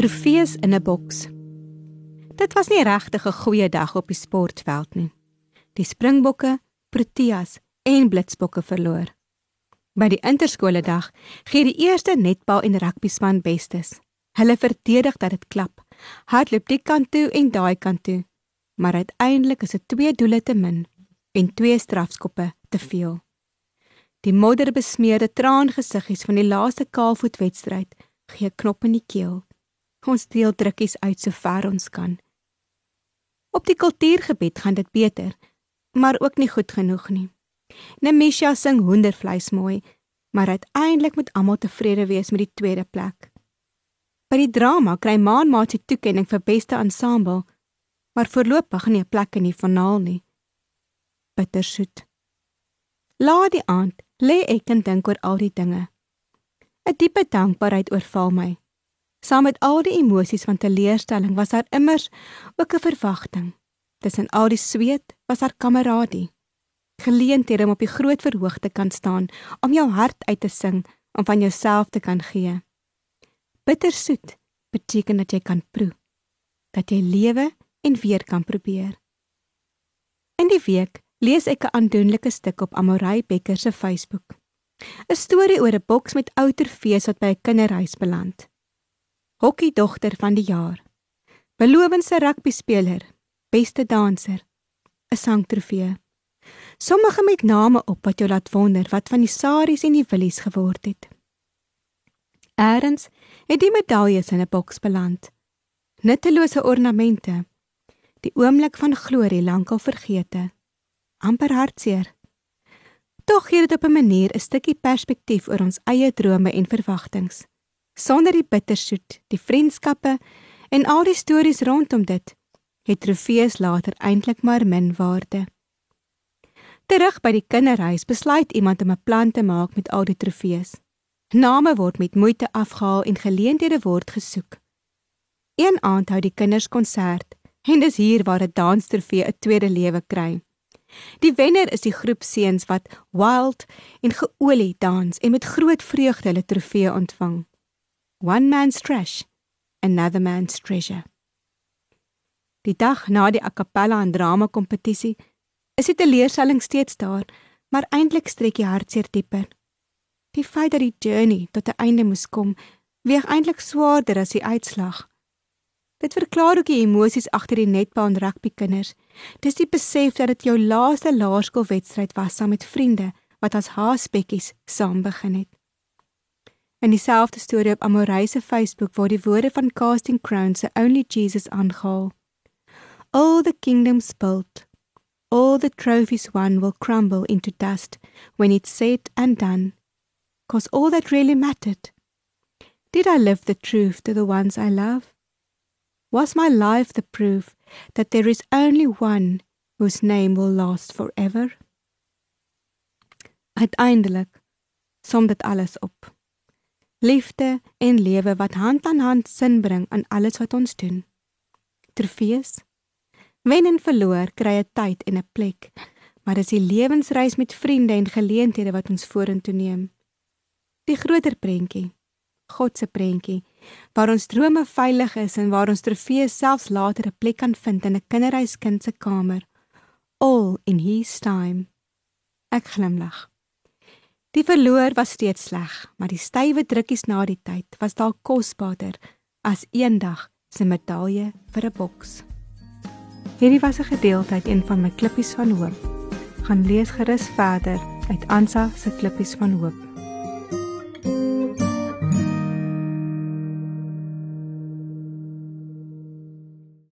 Trofees in 'n boks. Dit was nie regtig 'n goeie dag op die sportveld nie. Die Springbokke, Proteas en Blitsbokke verloor. By die interskole dag gee die eerste netbal en rugby span bestes. Hulle verdedig dat dit klap. Hardloop die kant toe en daai kant toe. Maar uiteindelik is dit twee doele te min en twee strafskoppe te veel. Die modderbesmeerde traangesiggies van die laaste kaalvoetwedstryd gee knop in die keel. Ons deel drukkies uit so ver ons kan. Op die kultuurgebied gaan dit beter, maar ook nie goed genoeg nie. Nemisha sing hoendervleis mooi, maar uiteindelik moet almal tevrede wees met die tweede plek. By die drama kry Maanmaat se toekenning vir beste ensemble, maar voorlopig nie 'n plek in die finaal nie. Bittersoet. Laat die aand lê ek en dink oor al die dinge. 'n Diepe dankbaarheid oorval my. Saam met al die emosies van teleurstelling was daar immers ook 'n verwagting. Tussen al die sweet was daar kameradie. Geleenthede om op die groot verhoog te kan staan, om jou hart uit te sing, om van jouself te kan gee. Bittersoet beteken dat jy kan proe, dat jy lewe en weer kan probeer. In die week lees ek 'n aandoenlike stuk op Amorey Becker se Facebook. 'n Storie oor 'n boks met ouer fees wat by 'n kinderhuis beland hokkiedogter van die jaar. Belowendste rugbyspeler, beste danser, 'n sangtrofee. Sommige met name op wat jou laat wonder wat van die saries en die willies geword het. Eerens het die medaljes in 'n boks beland. Nuttelose ornamente. Die oomblik van glorie lankal vergete. amper hartseer. Tog gee dit op 'n manier 'n stukkie perspektief oor ons eie drome en verwagtinge sonder die bittersoet, die vriendskappe en al die stories rondom dit, het trofees later eintlik maar min waarde. Terug by die kinderhuis besluit iemand om 'n plan te maak met al die trofees. Name word met moeite afgehaal en geleenthede word gesoek. Een aand hou die kinders konsert en dis hier waar 'n danstrofee 'n tweede lewe kry. Die wenner is die groep seuns wat wild en geolie dans en met groot vreugde hulle trofee ontvang. One man's trash, another man's treasure. Die dag na die a cappella en drama kompetisie is die teleurstelling steeds daar, maar eintlik strek die hartseer dieper. Die feit dat die journey tot 'n einde moes kom, weeg eintlik swaarder as die uitslag. Dit verklaar ook die emosies agter die netbal en rugby kinders. Dis die besef dat dit jou laaste laerskoolwedstryd was saam met vriende wat as haaspekkies saam begin het. In dieselfde storie op Amorey se Facebook word die woorde van Casting Crowns se Only Jesus aangehaal. All the kingdoms built, all the trophies won will crumble into dust when it's said and done. Cause all that really mattered. Did I live the truth to the ones I love? Was my life the proof that there is only one whose name will last forever? Uiteindelik som dit alles op liefde en lewe wat hand aan hand sin bring aan alles wat ons doen. Trofees. Wen en verloor kry 'n tyd en 'n plek, maar dis die lewensreis met vriende en geleenthede wat ons vorentoe neem. Die groter prentjie, God se prentjie, waar ons drome veilig is en waar ons trofees selfs later 'n plek kan vind in 'n kinderhuiskind se kamer. All in his time. Ek glimlag. Die verloor was steeds sleg, maar die stywe drukkies na die tyd was dalk kosbaarder as eendag se medalje vir 'n boks. Hierdie was 'n gedeelte uit een van my klippies van hoop. Gaan lees gerus verder uit Ansa se klippies van hoop.